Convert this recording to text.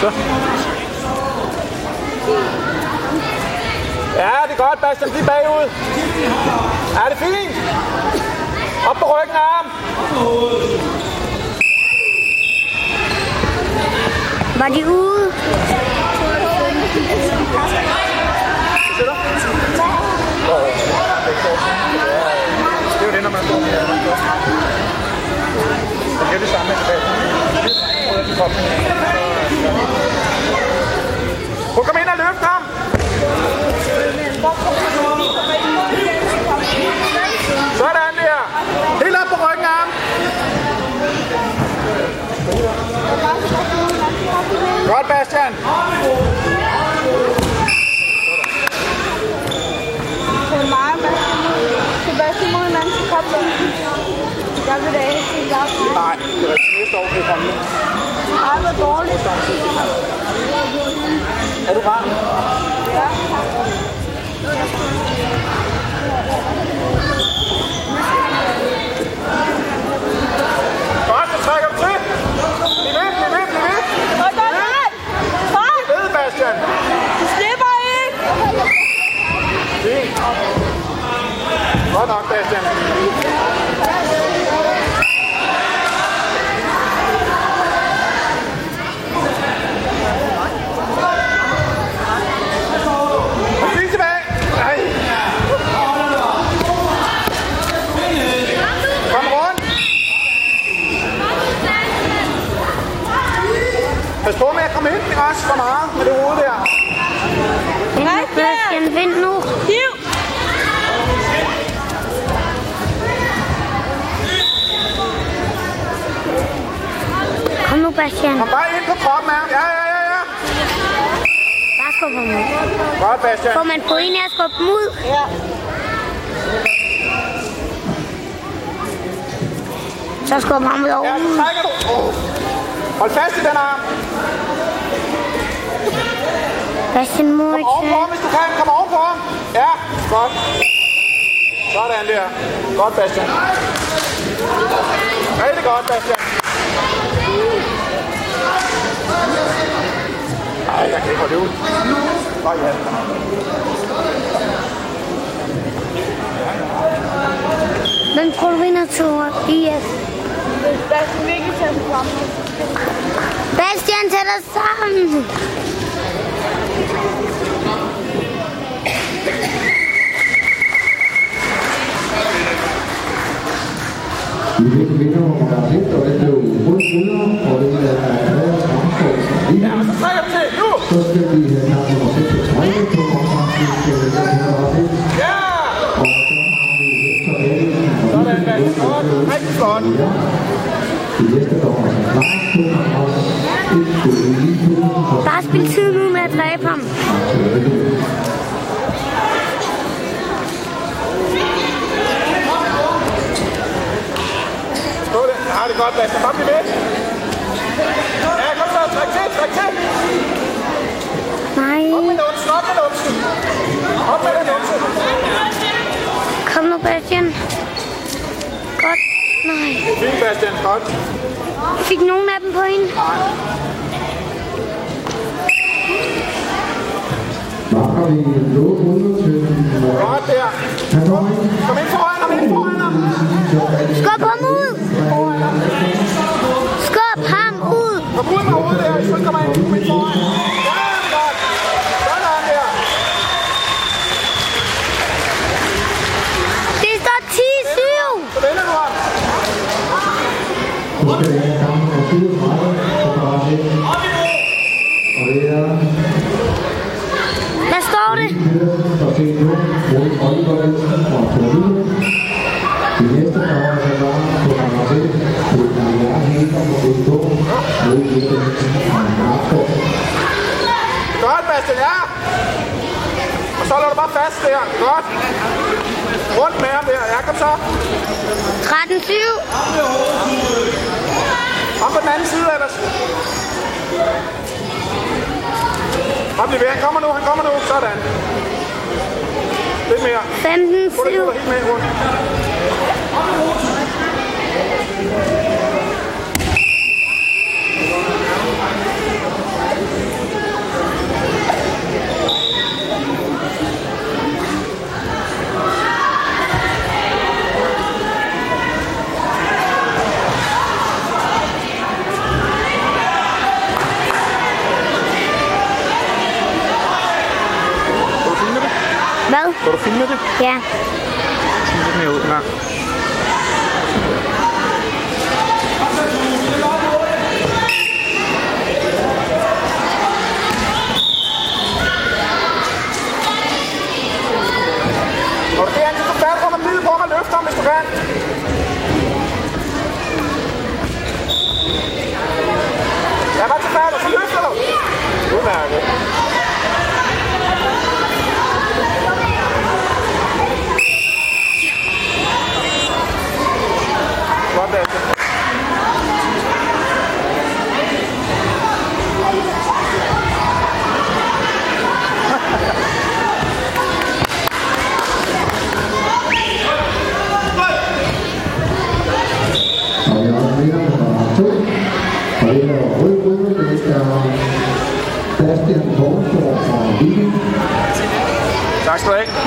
Så. Ja, det er godt, Bastian. Bliv bagud. Er det fint? Op på ryggen af ham. Var de ude? Det er jo det, når man står med Det bliver det samme tilbage. Prøv at komme ind og løft ham. Sådan der. Helt op på ryggen af ham. Godt, Bastian. Det er meget, Sebastian må en anden til koble. Jeg vil da ikke sige, jeg Nej, det er næste år, det kommer. Ej, hvor dårligt. Er du varm? Ja. Godt, så trækker du til. Bliv ved, bliv ved, bliv er! Far! Ved, Bastian. Du slipper ikke! Fint. Godt nok, Bastian. Bastian. Kom bare ind på kroppen af. Ja, ja, ja, ja. Bare skub ham ud. Godt, Bastian. Får man point af at skubbe dem ud? Ja. Så skub ham ud over. Ja, så trækker du. Oh. Hold fast i den arm. Bastian må Kom ikke ovenpå ham, hvis du kan. Kom ovenpå ham. Ja, godt. Sådan der. Godt, Bastian. Rigtig godt, Bastian. Ej, jeg kan ikke holde det ud. Nå, ja. Hvem tror du vinder Tour IF? Sig sammen. Bastian, dig sammen. Vi fik vinder nummer 1, og det blev rød skulder, og det er så skal vi have kamp nummer 36 på konkurrencen til Henrik Ja. Og så har vi Hector Sådan, Lille. Bastian. Godt. Rigtig godt. De næste kommer så klar og Bare spil tid nu med at dræbe ham. Stå det. Ja, det godt, Lasse. Bare bliv ved. Op med numsen, op med numsen. Op med numsen. Kom nu, Bastian. Godt. Nej. Fint, Bastian. Godt. Fik nogen af dem runder til nummer Godt der. Han. Kom ind foran ham, ind foran ham. Skub ham ud. Skub ham ud. Kom ud med hovedet der, ikke kommer ind. Kom ind foran. Så skal vi have kamp nummer 34 på konkurrencen. Og det er Hvad står det? Pedersen fra St. Lund mod Oliver Nielsen fra Torino. De næste kommer så bare på konkurrencen. Det er fra BK mod fra. Godt, Bastian, ja. Og så lader du bare fast der. Godt. Rundt med ham der. Ja, kom så. 13-7. Om på den anden side ellers. Kom lige ved. Han kommer nu, han kommer nu. Sådan. Lidt mere. 15-7. Få det helt med rundt. Skal du filme det? Ja. Lidt mere ud en gang. Og du kan få fat under midlet på mig og løfte ham, hvis du kan. Ja, bare til fat, og så løfter du. Udmærket. Godt, Bastian. Og jeg er vinder nummer to. Og det er rød gruppe, det er Bastian fra Viking. Tak skal du have.